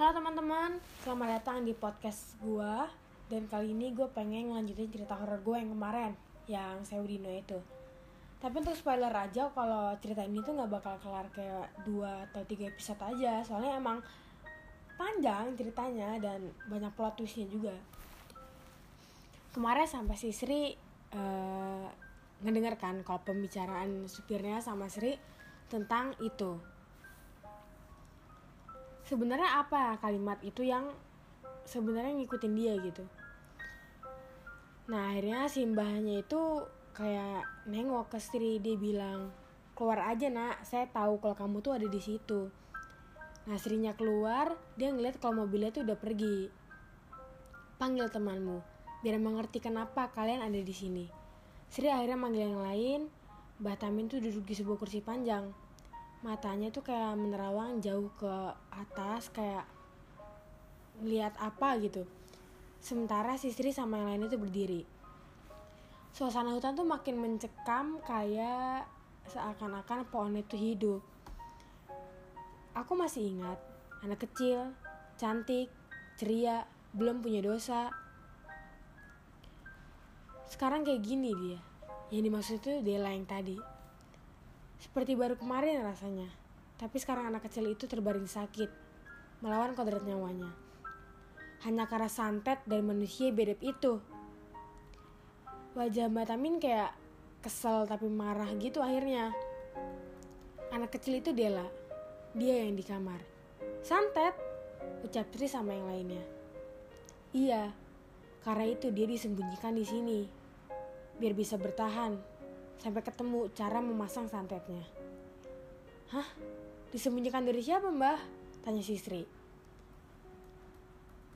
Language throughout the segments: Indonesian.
Halo teman-teman, selamat datang di podcast gue Dan kali ini gue pengen ngelanjutin cerita horor gue yang kemarin Yang Seudino itu. Tapi untuk spoiler aja kalau cerita ini tuh gak bakal kelar kayak 2 atau 3 episode aja. Soalnya emang panjang ceritanya dan banyak plot twistnya juga. Kemarin sampai si Sri uh, ngedengarkan kalau pembicaraan supirnya sama Sri tentang itu sebenarnya apa kalimat itu yang sebenarnya ngikutin dia gitu? Nah akhirnya si mbahnya itu kayak nengok ke Sri dia bilang keluar aja nak. Saya tahu kalau kamu tuh ada di situ. Nah Srinya keluar dia ngeliat kalau mobilnya tuh udah pergi. Panggil temanmu biar mengerti kenapa kalian ada di sini. Sri akhirnya manggil yang lain. Mbah Tamin tuh duduk di sebuah kursi panjang matanya tuh kayak menerawang jauh ke atas kayak lihat apa gitu. Sementara si Sri sama yang lain itu berdiri. Suasana hutan tuh makin mencekam kayak seakan-akan pohon itu hidup. Aku masih ingat anak kecil cantik ceria belum punya dosa. Sekarang kayak gini dia. Yang dimaksud itu Dela yang tadi seperti baru kemarin rasanya. Tapi sekarang anak kecil itu terbaring sakit, melawan kodrat nyawanya. Hanya karena santet dan manusia bedep itu. Wajah Mbak Tamin kayak kesel tapi marah gitu akhirnya. Anak kecil itu Dela. Dia yang di kamar. Santet, ucap Tri sama yang lainnya. Iya, karena itu dia disembunyikan di sini. Biar bisa bertahan sampai ketemu cara memasang santetnya. Hah? Disembunyikan dari siapa mbah? Tanya si Sri.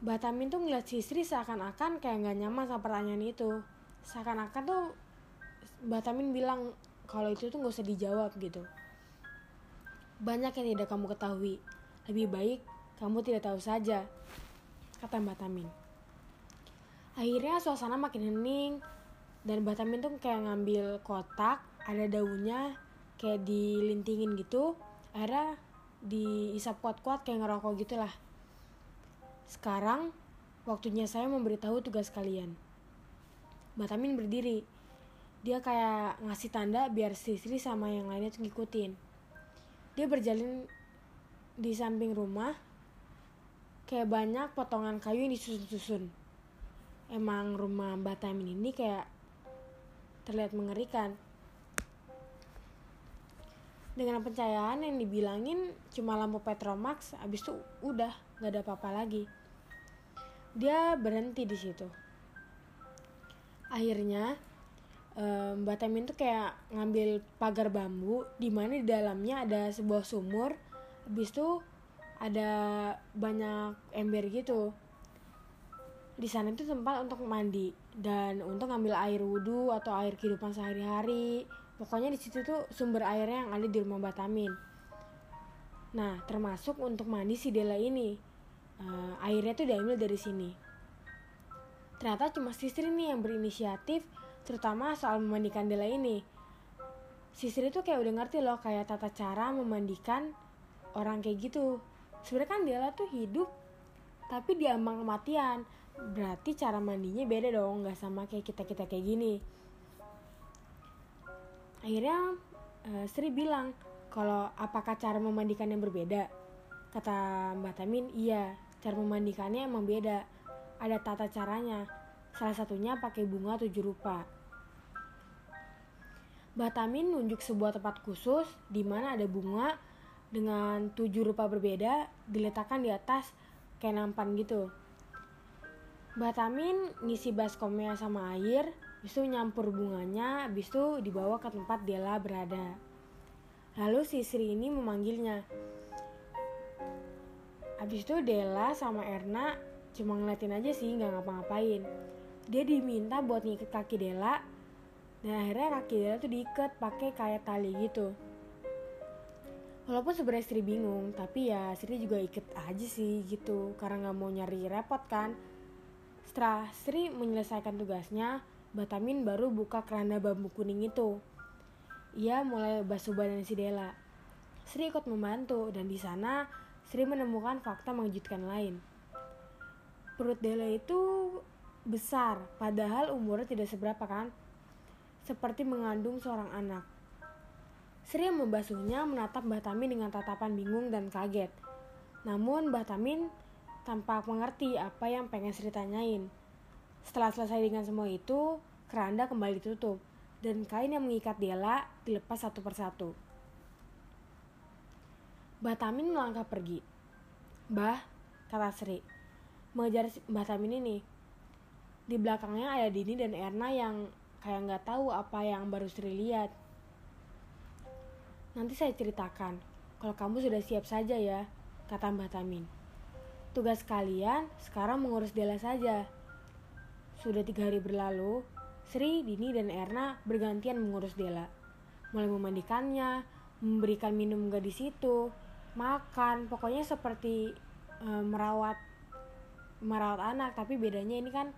Mbak Tamin tuh ngeliat si Sri seakan-akan kayak gak nyaman sama pertanyaan itu. Seakan-akan tuh Mbak Tamin bilang kalau itu tuh gak usah dijawab gitu. Banyak yang tidak kamu ketahui. Lebih baik kamu tidak tahu saja, kata Mbak Tamin. Akhirnya suasana makin hening, dan Batamin tuh kayak ngambil kotak ada daunnya kayak dilintingin gitu akhirnya diisap kuat-kuat kayak ngerokok gitulah. Sekarang waktunya saya memberitahu tugas kalian. Batamin berdiri. Dia kayak ngasih tanda biar Sri sama yang lainnya tuh ngikutin. Dia berjalan di samping rumah kayak banyak potongan kayu yang disusun-susun. Emang rumah Mbak Tamin ini kayak terlihat mengerikan. Dengan pencahayaan yang dibilangin cuma lampu Petromax, abis itu udah gak ada apa-apa lagi. Dia berhenti di situ. Akhirnya Mbak Temin tuh kayak ngambil pagar bambu di mana di dalamnya ada sebuah sumur. Habis itu ada banyak ember gitu di sana itu tempat untuk mandi dan untuk ngambil air wudhu atau air kehidupan sehari-hari. Pokoknya di situ tuh sumber airnya yang ada di rumah Batamin nah termasuk untuk mandi si Dela ini. Uh, airnya tuh diambil dari sini. Ternyata cuma Sisri nih yang berinisiatif terutama soal memandikan Dela ini. Sisri tuh kayak udah ngerti loh kayak tata cara memandikan orang kayak gitu. Sebenarnya kan Dela tuh hidup tapi diambang kematian berarti cara mandinya beda dong nggak sama kayak kita kita kayak gini. Akhirnya uh, Sri bilang kalau apakah cara memandikan yang berbeda? Kata Mbak Tamin iya cara memandikannya emang beda. Ada tata caranya. Salah satunya pakai bunga tujuh rupa. Mbak Tamin nunjuk sebuah tempat khusus di mana ada bunga dengan tujuh rupa berbeda diletakkan di atas kayak nampan gitu Batamin ngisi baskomnya sama air, habis itu nyampur bunganya, habis itu dibawa ke tempat Dela berada. Lalu si Sri ini memanggilnya. Habis itu Dela sama Erna cuma ngeliatin aja sih, nggak ngapa-ngapain. Dia diminta buat ngikat kaki Dela, dan akhirnya kaki Dela tuh diikat pakai kayak tali gitu. Walaupun sebenarnya Sri bingung, tapi ya Sri juga ikat aja sih gitu, karena nggak mau nyari repot kan setelah Sri menyelesaikan tugasnya, Batamin baru buka keranda bambu kuning itu. Ia mulai basuh badan si Dela. Sri ikut membantu dan di sana Sri menemukan fakta mengejutkan lain. Perut Dela itu besar, padahal umurnya tidak seberapa kan? Seperti mengandung seorang anak. Sri membasuhnya menatap Mbah Tamin dengan tatapan bingung dan kaget. Namun Mbah Tampak mengerti apa yang pengen Sri tanyain. Setelah selesai dengan semua itu, keranda kembali ditutup dan kain yang mengikat Dela dilepas satu persatu. Mbah Tamin melangkah pergi. Bah, kata Sri, mengejar Mbah Tamin ini. Di belakangnya ada Dini dan Erna yang kayak nggak tahu apa yang baru Sri lihat. Nanti saya ceritakan, kalau kamu sudah siap saja ya, kata Mbah Tamin. Tugas kalian sekarang mengurus Dela saja. Sudah tiga hari berlalu, Sri, Dini, dan Erna bergantian mengurus Dela. Mulai memandikannya, memberikan minum gadis itu, makan, pokoknya seperti e, merawat merawat anak, tapi bedanya ini kan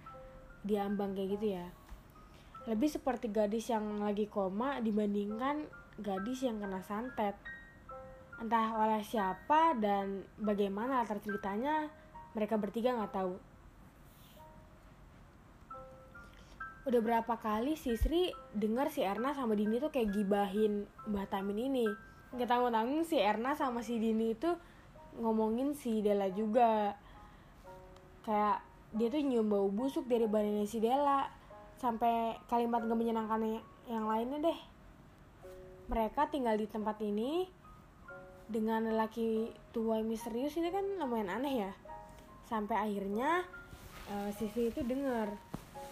diambang kayak gitu ya lebih seperti gadis yang lagi koma dibandingkan gadis yang kena santet entah oleh siapa dan bagaimana latar ceritanya mereka bertiga nggak tahu. Udah berapa kali si Sri dengar si Erna sama Dini tuh kayak gibahin Mbak Tamin ini? Nggak tahu tanggung si Erna sama si Dini itu ngomongin si Dela juga. Kayak dia tuh nyium bau busuk dari badannya si Dela sampai kalimat gak menyenangkan yang lainnya deh. Mereka tinggal di tempat ini dengan lelaki tua yang misterius ini kan lumayan aneh ya. Sampai akhirnya uh, Sisri itu dengar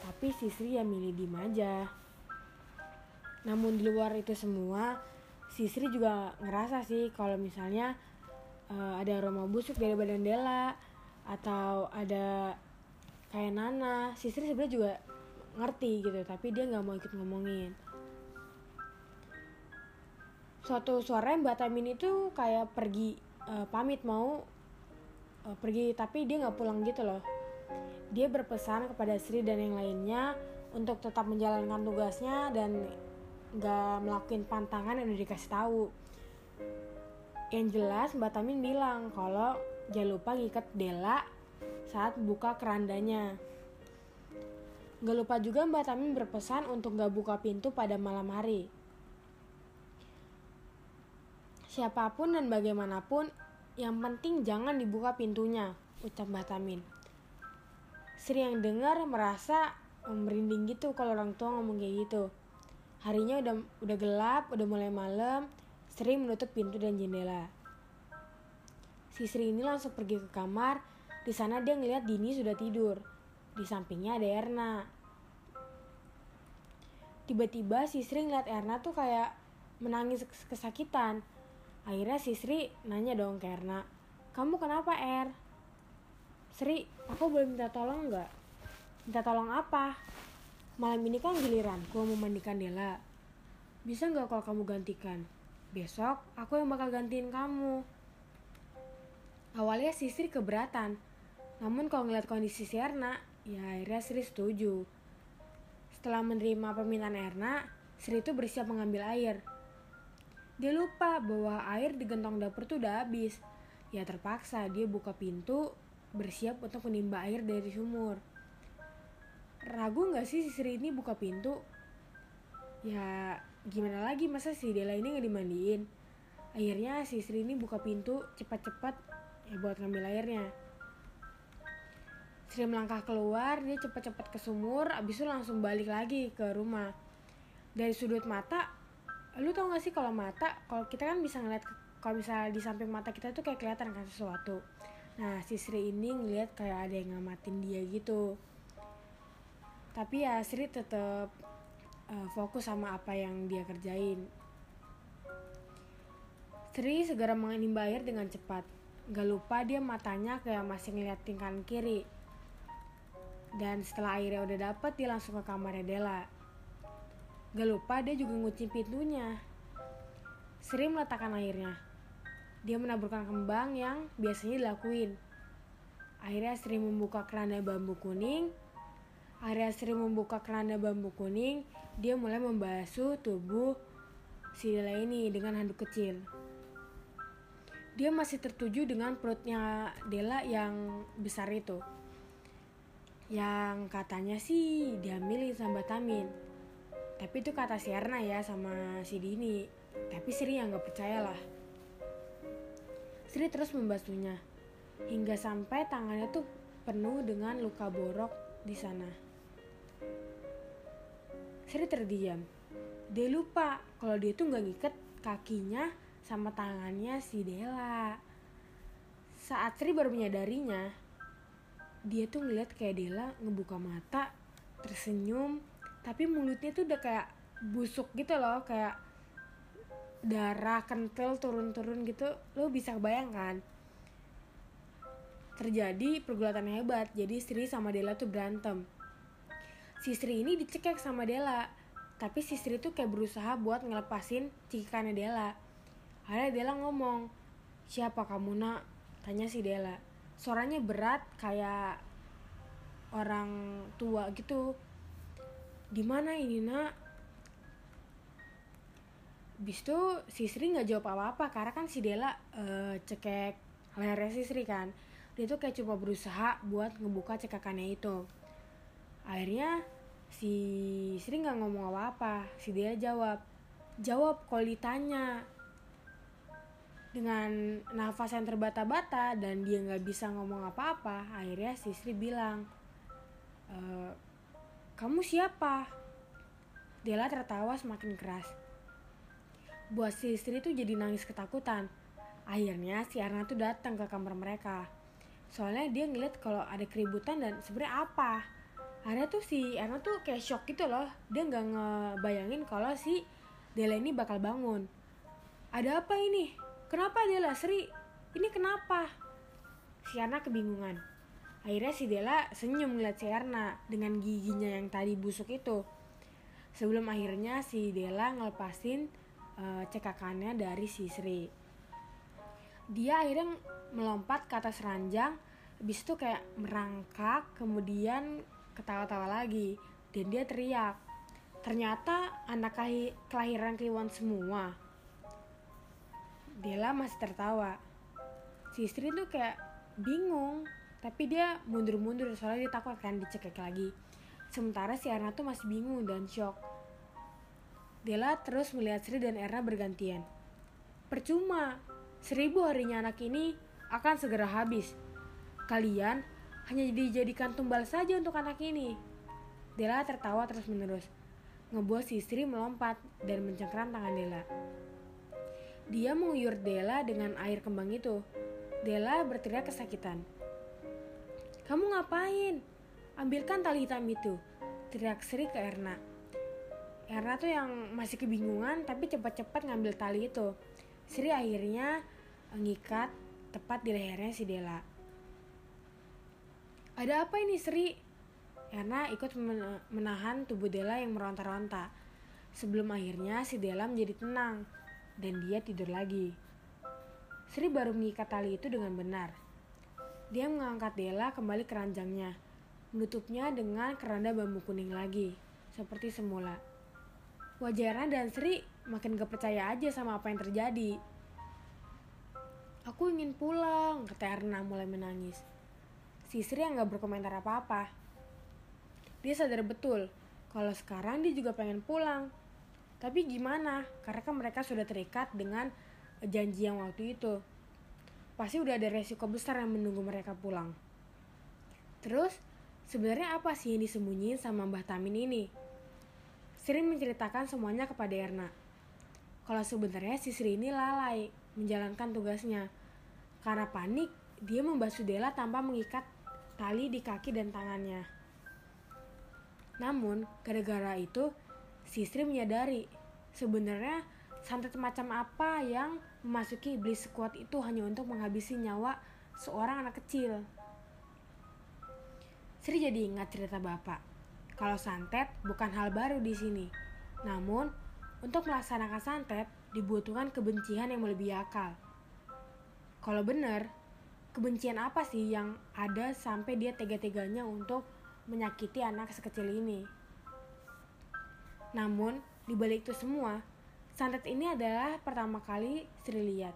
tapi Sisri ya milih diem aja. Namun di luar itu semua Sisri juga ngerasa sih kalau misalnya uh, ada aroma busuk dari badan Dela atau ada kayak Nana. Sisri sebenarnya juga ngerti gitu tapi dia nggak mau ikut ngomongin suatu sore Mbak Tamin itu kayak pergi uh, pamit mau uh, pergi tapi dia nggak pulang gitu loh dia berpesan kepada Sri dan yang lainnya untuk tetap menjalankan tugasnya dan nggak melakukan pantangan yang udah dikasih tahu yang jelas Mbak Tamin bilang kalau jangan lupa ngikat Dela saat buka kerandanya. Gak lupa juga Mbak Tamin berpesan untuk gak buka pintu pada malam hari. Siapa pun dan bagaimanapun, yang penting jangan dibuka pintunya, ucap Mbak Tamin. Sri yang dengar merasa merinding gitu kalau orang tua ngomong kayak gitu. Harinya udah udah gelap, udah mulai malam, Sri menutup pintu dan jendela. Si Sri ini langsung pergi ke kamar di sana dia ngeliat Dini sudah tidur. Di sampingnya ada Erna. Tiba-tiba si Sri ngeliat Erna tuh kayak menangis kesakitan. Akhirnya si Sri nanya dong ke Erna, kamu kenapa Er? Sri, aku boleh minta tolong nggak? Minta tolong apa? Malam ini kan giliran, aku mau mandikan Dela. Bisa nggak kalau kamu gantikan? Besok aku yang bakal gantiin kamu. Awalnya si Sri keberatan, namun kalau ngeliat kondisi si Erna, ya akhirnya Sri setuju. Setelah menerima permintaan Erna, Sri itu bersiap mengambil air. Dia lupa bahwa air di gentong dapur tuh udah habis. Ya terpaksa dia buka pintu, bersiap untuk menimba air dari sumur. Ragu gak sih si Sri ini buka pintu? Ya gimana lagi masa si Dela ini gak dimandiin? Akhirnya si Sri ini buka pintu cepat-cepat ya buat ngambil airnya. Sri melangkah keluar, dia cepat-cepat ke sumur, abis itu langsung balik lagi ke rumah. Dari sudut mata, lu tau gak sih kalau mata, kalau kita kan bisa ngeliat, kalau bisa di samping mata kita tuh kayak kelihatan kan sesuatu. Nah, si Sri ini ngeliat kayak ada yang ngamatin dia gitu. Tapi ya Sri tetap uh, eh, fokus sama apa yang dia kerjain. Sri segera menimba air dengan cepat. Gak lupa dia matanya kayak masih ngeliatin kanan kiri. Dan setelah airnya udah dapet, dia langsung ke kamarnya Dela. Gak lupa dia juga ngunci pintunya. Sri meletakkan airnya. Dia menaburkan kembang yang biasanya dilakuin. Akhirnya Sri membuka keranda bambu kuning. Akhirnya Sri membuka keranda bambu kuning. Dia mulai membasuh tubuh si Dela ini dengan handuk kecil. dia masih tertuju dengan perutnya Dela yang besar itu. Yang katanya sih diambilin sama Batamin. Tapi itu kata si Erna ya sama si Dini. Tapi Sri yang gak percaya lah. Sri terus membasuhnya. Hingga sampai tangannya tuh penuh dengan luka borok di sana. Sri terdiam. Dia lupa kalau dia tuh gak ngikat kakinya sama tangannya si Dela. Saat Sri baru menyadarinya, dia tuh ngeliat kayak Dela ngebuka mata, tersenyum, tapi mulutnya tuh udah kayak busuk gitu loh, kayak darah kental turun-turun gitu. Lo bisa bayangkan? Terjadi pergulatan hebat, jadi Sri sama Dela tuh berantem. Si Sri ini dicekek sama Dela, tapi si Sri tuh kayak berusaha buat ngelepasin cikikannya Dela Akhirnya Dela ngomong, siapa kamu nak? Tanya si Dela. Suaranya berat kayak orang tua gitu. Di mana ini nak? Bis itu si Sri nggak jawab apa-apa karena kan si Dela uh, cekek lehernya si Sri kan. Dia tuh kayak coba berusaha buat ngebuka cekakannya itu. Akhirnya si Sri nggak ngomong apa-apa. Si Dela jawab, jawab kalau ditanya dengan nafas yang terbata-bata dan dia nggak bisa ngomong apa-apa akhirnya si Sri bilang e, kamu siapa? Dela tertawa semakin keras. Buat si Sri tuh jadi nangis ketakutan. Akhirnya si Arna tuh datang ke kamar mereka. Soalnya dia ngeliat kalau ada keributan dan sebenarnya apa? Akhirnya tuh si Erna tuh kayak shock gitu loh. Dia nggak ngebayangin kalau si Dela ini bakal bangun. Ada apa ini? Kenapa Dela Sri? Ini kenapa? Si Erna kebingungan. Akhirnya si Dela senyum ngeliat si Erna dengan giginya yang tadi busuk itu. Sebelum akhirnya si Dela ngelepasin uh, cekakannya dari si Sri. Dia akhirnya melompat ke atas ranjang, habis itu kayak merangkak, kemudian ketawa-tawa lagi. Dan dia teriak. Ternyata anak kelahiran Kliwon semua. Dela masih tertawa. Si istri tuh kayak bingung, tapi dia mundur-mundur soalnya dia takut kan dicekek lagi. Sementara si Erna tuh masih bingung dan shock. Dela terus melihat Sri dan Erna bergantian. Percuma, seribu harinya anak ini akan segera habis. Kalian hanya dijadikan tumbal saja untuk anak ini. Dela tertawa terus menerus. Ngebuat si istri melompat dan mencengkeram tangan Dela. Dia menguyur Dela dengan air kembang itu. Dela berteriak kesakitan. Kamu ngapain? Ambilkan tali hitam itu. Teriak Sri ke Erna. Erna tuh yang masih kebingungan tapi cepat-cepat ngambil tali itu. Sri akhirnya ngikat tepat di lehernya si Dela. Ada apa ini Sri? Erna ikut menahan tubuh Dela yang meronta-ronta. Sebelum akhirnya si Dela menjadi tenang dan dia tidur lagi. Sri baru mengikat tali itu dengan benar. Dia mengangkat Dela kembali ke ranjangnya, menutupnya dengan keranda bambu kuning lagi, seperti semula. Wajah dan Sri makin gak percaya aja sama apa yang terjadi. Aku ingin pulang, kata Erna mulai menangis. Si Sri yang gak berkomentar apa-apa. Dia sadar betul kalau sekarang dia juga pengen pulang, tapi gimana? Karena kan mereka sudah terikat dengan janji yang waktu itu. Pasti udah ada resiko besar yang menunggu mereka pulang. Terus, sebenarnya apa sih yang disembunyiin sama Mbah Tamin ini? Sri menceritakan semuanya kepada Erna. Kalau sebenarnya si Sri ini lalai menjalankan tugasnya. Karena panik, dia membasuh Dela tanpa mengikat tali di kaki dan tangannya. Namun, gara-gara itu, si Sri menyadari sebenarnya santet macam apa yang memasuki iblis sekuat itu hanya untuk menghabisi nyawa seorang anak kecil. Sri jadi ingat cerita bapak. Kalau santet bukan hal baru di sini. Namun, untuk melaksanakan santet dibutuhkan kebencian yang melebihi akal. Kalau benar, kebencian apa sih yang ada sampai dia tega-teganya untuk menyakiti anak sekecil ini? Namun, di balik itu semua, santet ini adalah pertama kali Sri lihat.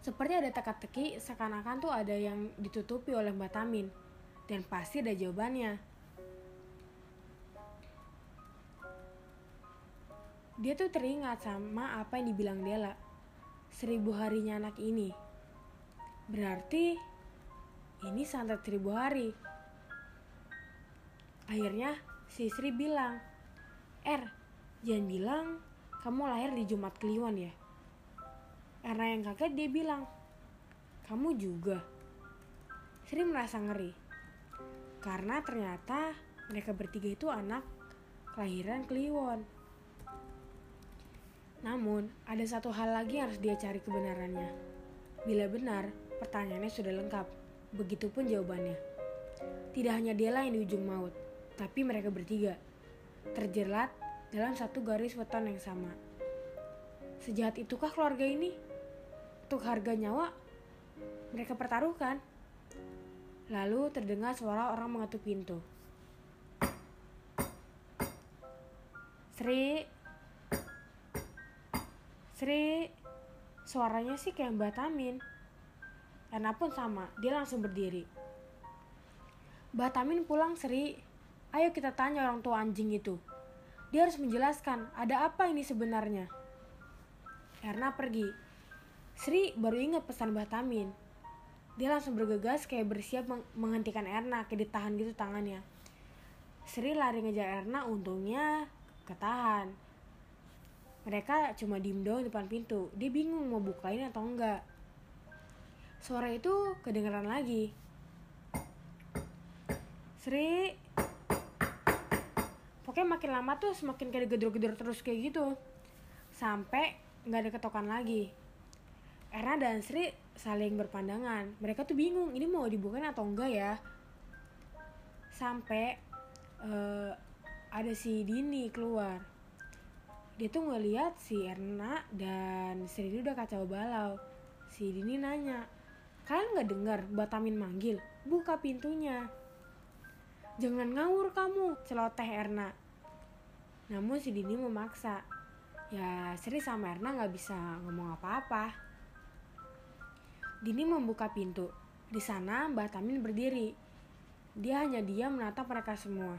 Seperti ada teka-teki seakan-akan tuh ada yang ditutupi oleh Mbak Tamin. Dan pasti ada jawabannya. Dia tuh teringat sama apa yang dibilang Dela. Seribu harinya anak ini. Berarti ini santet seribu hari. Akhirnya si Sri bilang, Er, jangan bilang kamu lahir di Jumat Kliwon ya? Karena yang kaget dia bilang, kamu juga. Sri merasa ngeri. Karena ternyata mereka bertiga itu anak kelahiran Kliwon. Namun, ada satu hal lagi yang harus dia cari kebenarannya. Bila benar, pertanyaannya sudah lengkap. Begitupun jawabannya. Tidak hanya dia yang di ujung maut, tapi mereka bertiga. Terjerat dalam satu garis weton yang sama. Sejahat itukah keluarga ini? Untuk harga nyawa, mereka pertaruhkan. Lalu terdengar suara orang mengetuk pintu. Sri, Sri, suaranya sih kayak Mbak Tamin. Karena pun sama, dia langsung berdiri. Mbak Tamin pulang Sri, ayo kita tanya orang tua anjing itu. Dia harus menjelaskan ada apa ini sebenarnya. Erna pergi. Sri baru ingat pesan Tamin. Dia langsung bergegas kayak bersiap meng menghentikan Erna, kayak ditahan gitu tangannya. Sri lari ngejar Erna, untungnya ketahan. Mereka cuma diem doang depan pintu. Dia bingung mau bukain atau enggak. Suara itu kedengeran lagi. Sri, pokoknya makin lama tuh semakin kayak gedor-gedor terus kayak gitu. Sampai nggak ada ketokan lagi. Erna dan Sri saling berpandangan. Mereka tuh bingung, ini mau dibukain atau enggak ya. Sampai uh, ada si Dini keluar. Dia tuh ngeliat si Erna dan Sri udah kacau balau. Si Dini nanya, kalian nggak dengar Batamin manggil? Buka pintunya. Jangan ngawur kamu, celoteh Erna. Namun si Dini memaksa. Ya Sri sama Erna nggak bisa ngomong apa-apa. Dini membuka pintu. Di sana Mbak Tamin berdiri. Dia hanya diam menatap mereka semua.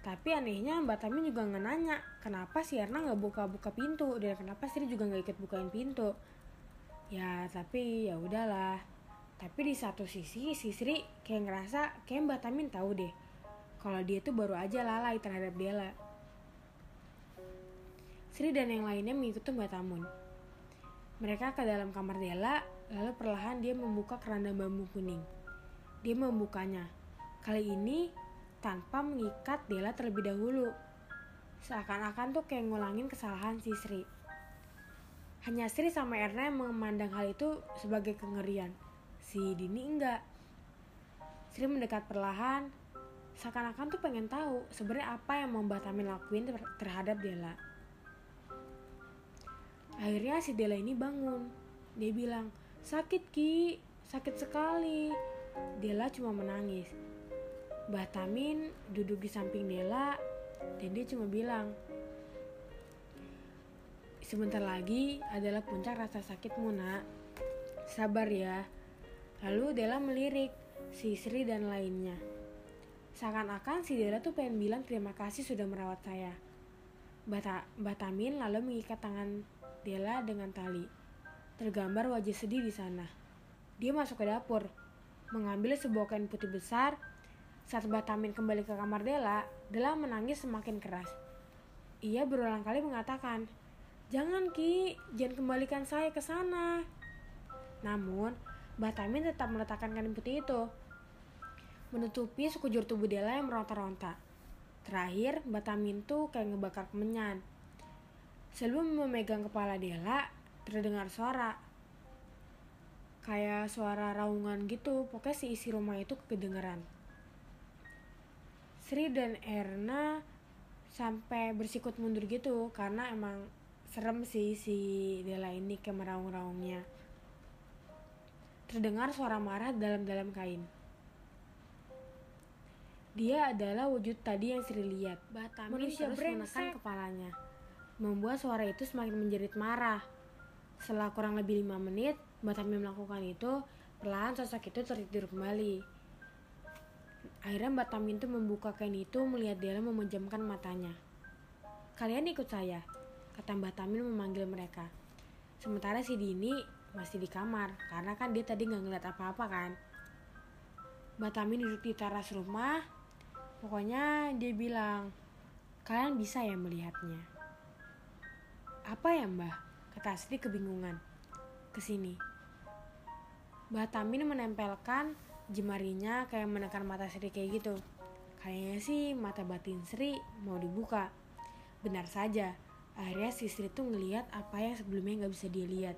Tapi anehnya Mbak Tamin juga nggak nanya kenapa si Erna nggak buka-buka pintu dan kenapa Sri juga nggak ikut bukain pintu. Ya tapi ya udahlah. Tapi di satu sisi si Sri kayak ngerasa kayak Mbak Tamin tahu deh kalau dia tuh baru aja lalai terhadap Dela. Sri dan yang lainnya mengikuti Mbak Tamun. Mereka ke dalam kamar Dela Lalu perlahan dia membuka keranda bambu kuning. Dia membukanya. Kali ini tanpa mengikat Dela terlebih dahulu. Seakan-akan tuh kayak ngulangin kesalahan si Sri. Hanya Sri sama Erna yang memandang hal itu sebagai kengerian. Si Dini enggak. Sri mendekat perlahan, seakan-akan tuh pengen tahu sebenarnya apa yang Mbak Tamin lakuin terhadap Dela. Akhirnya si Dela ini bangun. Dia bilang, Sakit Ki, sakit sekali. Dela cuma menangis. Mbah Tamin duduk di samping Dela dan dia cuma bilang, Sebentar lagi adalah puncak rasa sakitmu nak. Sabar ya. Lalu Dela melirik si Sri dan lainnya. Seakan-akan si Dela tuh pengen bilang terima kasih sudah merawat saya. Mbah Tamin lalu mengikat tangan Dela dengan tali. Tergambar wajah sedih di sana. Dia masuk ke dapur, mengambil sebuah kain putih besar. Saat Batamin kembali ke kamar Dela, Dela menangis semakin keras. Ia berulang kali mengatakan, Jangan Ki, jangan kembalikan saya ke sana. Namun, Batamin tetap meletakkan kain putih itu, menutupi sekujur tubuh Dela yang meronta-ronta. Terakhir, Batamin tuh kayak ngebakar kemenyan. Sebelum memegang kepala Dela, terdengar suara. Kayak suara raungan gitu pokoknya si isi rumah itu kedengeran. Sri dan Erna sampai bersikut mundur gitu karena emang serem sih si Dela ini ke meraung-raungnya. Terdengar suara marah dalam-dalam kain. Dia adalah wujud tadi yang Sri lihat. Batamin Manusia terus menekan kepalanya, membuat suara itu semakin menjerit marah. Setelah kurang lebih lima menit, Mbak Tamin melakukan itu, perlahan sosok itu tertidur kembali. Akhirnya Mbak Tamin itu membuka kain itu melihat Dela memejamkan matanya. Kalian ikut saya, kata Mbak Tamin memanggil mereka. Sementara si Dini masih di kamar, karena kan dia tadi nggak ngeliat apa-apa kan. Mbak Tamin duduk di teras rumah, pokoknya dia bilang, kalian bisa ya melihatnya. Apa ya mbah? Kata Asri kebingungan. Ke sini. Mbah Tamin menempelkan jemarinya kayak menekan mata Sri kayak gitu. Kayaknya sih mata batin Sri mau dibuka. Benar saja, akhirnya si Sri tuh ngeliat apa yang sebelumnya nggak bisa dilihat.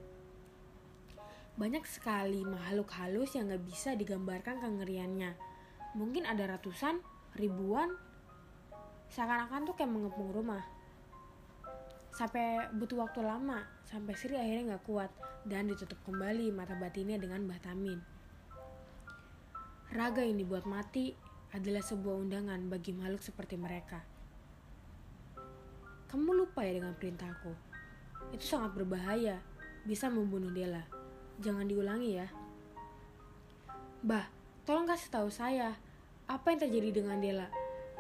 Banyak sekali makhluk halus yang gak bisa digambarkan kengeriannya. Mungkin ada ratusan, ribuan, seakan-akan tuh kayak mengepung rumah. Sampai butuh waktu lama, sampai Sri akhirnya gak kuat dan ditutup kembali mata batinnya dengan Tamin. Raga yang dibuat mati adalah sebuah undangan bagi makhluk seperti mereka. Kamu lupa ya dengan perintahku. Itu sangat berbahaya, bisa membunuh Dela. Jangan diulangi ya. Bah, tolong kasih tahu saya, apa yang terjadi dengan Dela?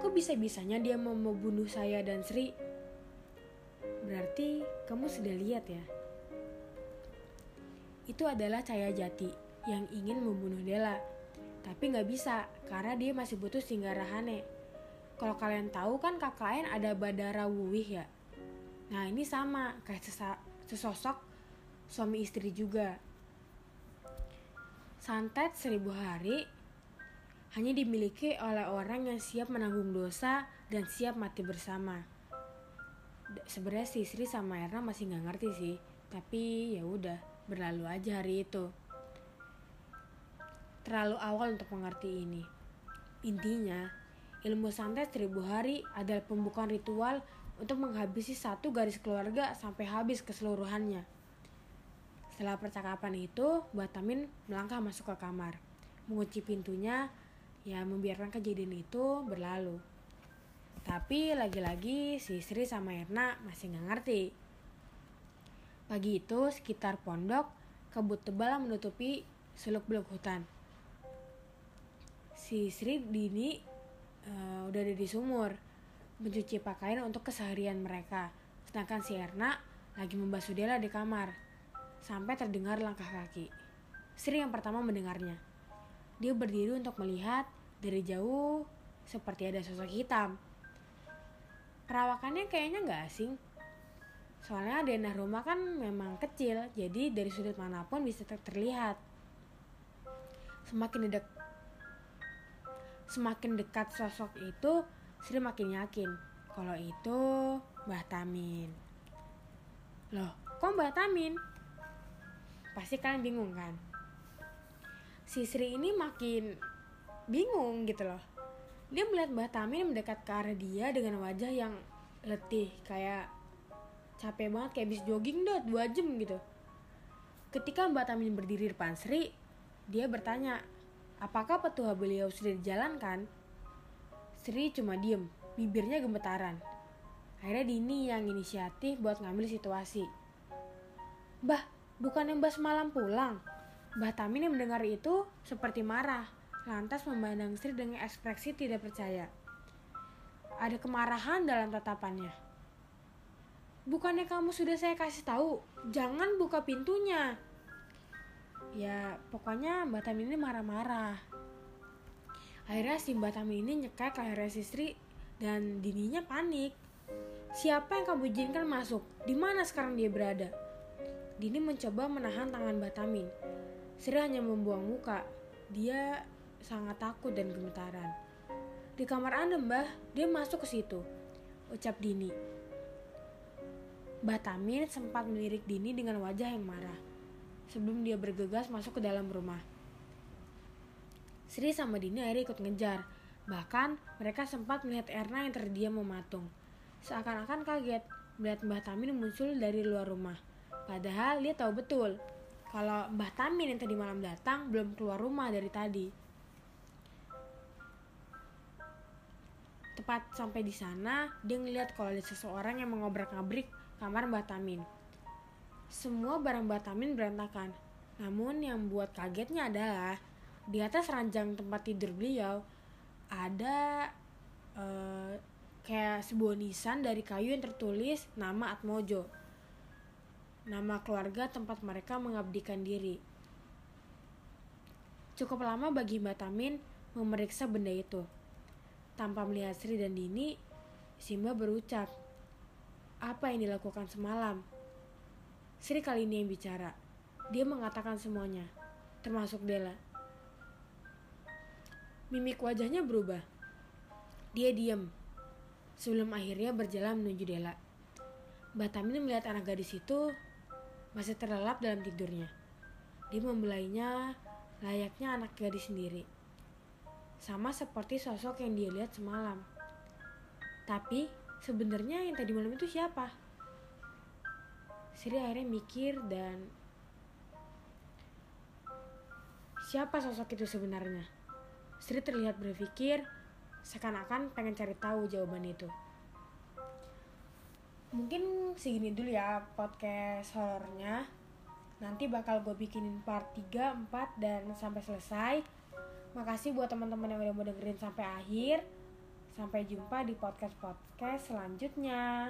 Kok bisa-bisanya dia mau membunuh saya dan Sri? Berarti kamu sudah lihat ya. Itu adalah Cahaya Jati yang ingin membunuh Dela. Tapi nggak bisa karena dia masih butuh Singgarahane. Kalau kalian tahu kan lain ada Badara Wuwih ya. Nah ini sama kayak sesosok suami istri juga. Santet seribu hari hanya dimiliki oleh orang yang siap menanggung dosa dan siap mati bersama. Sebenarnya si Sri sama Erna masih nggak ngerti sih, tapi ya udah berlalu aja hari itu. Terlalu awal untuk mengerti ini. Intinya, ilmu santet seribu hari adalah pembukaan ritual untuk menghabisi satu garis keluarga sampai habis keseluruhannya. Setelah percakapan itu, Batamin melangkah masuk ke kamar. Mengunci pintunya, ya membiarkan kejadian itu berlalu. Tapi lagi-lagi si Sri sama Erna masih nggak ngerti. Pagi itu sekitar pondok, kabut tebal menutupi seluk-beluk hutan. Si Sri Dini uh, udah ada di sumur, mencuci pakaian untuk keseharian mereka. Sedangkan si Erna lagi membasuh Dela di kamar sampai terdengar langkah kaki. Sri yang pertama mendengarnya. Dia berdiri untuk melihat dari jauh seperti ada sosok hitam. Perawakannya kayaknya nggak asing. Soalnya denah rumah kan memang kecil, jadi dari sudut mana pun bisa ter terlihat. Semakin dekat semakin dekat sosok itu, Sri makin yakin kalau itu Mbah Tamin. Loh, kok Mbah Tamin? Pasti kalian bingung kan? Si Sri ini makin bingung gitu loh. Dia melihat Mbak Tamin mendekat ke arah dia dengan wajah yang letih, kayak capek banget, kayak habis jogging dah dua jam gitu. Ketika Mbak Tamin berdiri depan Sri, dia bertanya, apakah petua beliau sudah dijalankan? Sri cuma diem, bibirnya gemetaran. Akhirnya Dini yang inisiatif buat ngambil situasi. Bah, Bukan yang Mbah semalam pulang. Mbah Tamin yang mendengar itu seperti marah, lantas memandang Sri dengan ekspresi tidak percaya. Ada kemarahan dalam tatapannya. Bukannya kamu sudah saya kasih tahu, jangan buka pintunya. Ya, pokoknya Mbak Tamin ini marah-marah. Akhirnya si Mbak Tamin ini nyekek lehernya si Sri dan dininya panik. Siapa yang kamu izinkan masuk? Di mana sekarang dia berada? Dini mencoba menahan tangan Batamin. Sri hanya membuang muka. Dia sangat takut dan gemetaran. Di kamar Anda, Mbah, dia masuk ke situ. Ucap Dini. Batamin sempat melirik Dini dengan wajah yang marah. Sebelum dia bergegas masuk ke dalam rumah. Sri sama Dini akhirnya ikut ngejar. Bahkan mereka sempat melihat Erna yang terdiam mematung. Seakan-akan kaget melihat Mbah Tamin muncul dari luar rumah. Padahal dia tahu betul kalau Mbah Tamin yang tadi malam datang belum keluar rumah dari tadi. Tepat sampai di sana, dia ngeliat kalau ada seseorang yang mengobrak-ngabrik kamar Mbah Tamin. Semua barang Mbah Tamin berantakan. Namun yang buat kagetnya adalah di atas ranjang tempat tidur beliau ada uh, kayak sebuah nisan dari kayu yang tertulis nama Atmojo. Nama keluarga tempat mereka mengabdikan diri. Cukup lama bagi Mbak Tamin memeriksa benda itu. Tanpa melihat Sri dan Dini, Simba berucap, apa yang dilakukan semalam? Sri kali ini yang bicara. Dia mengatakan semuanya, termasuk Dela. Mimik wajahnya berubah. Dia diam, sebelum akhirnya berjalan menuju Dela. Mbak Tamin melihat anak gadis itu masih terlelap dalam tidurnya. Dia membelainya layaknya anak gadis sendiri. Sama seperti sosok yang dia lihat semalam. Tapi sebenarnya yang tadi malam itu siapa? Sri akhirnya mikir dan siapa sosok itu sebenarnya? Sri terlihat berpikir seakan-akan pengen cari tahu jawaban itu. Mungkin segini dulu ya podcast horornya. Nanti bakal gue bikinin part 3, 4, dan sampai selesai. Makasih buat teman-teman yang udah mau dengerin sampai akhir. Sampai jumpa di podcast-podcast selanjutnya.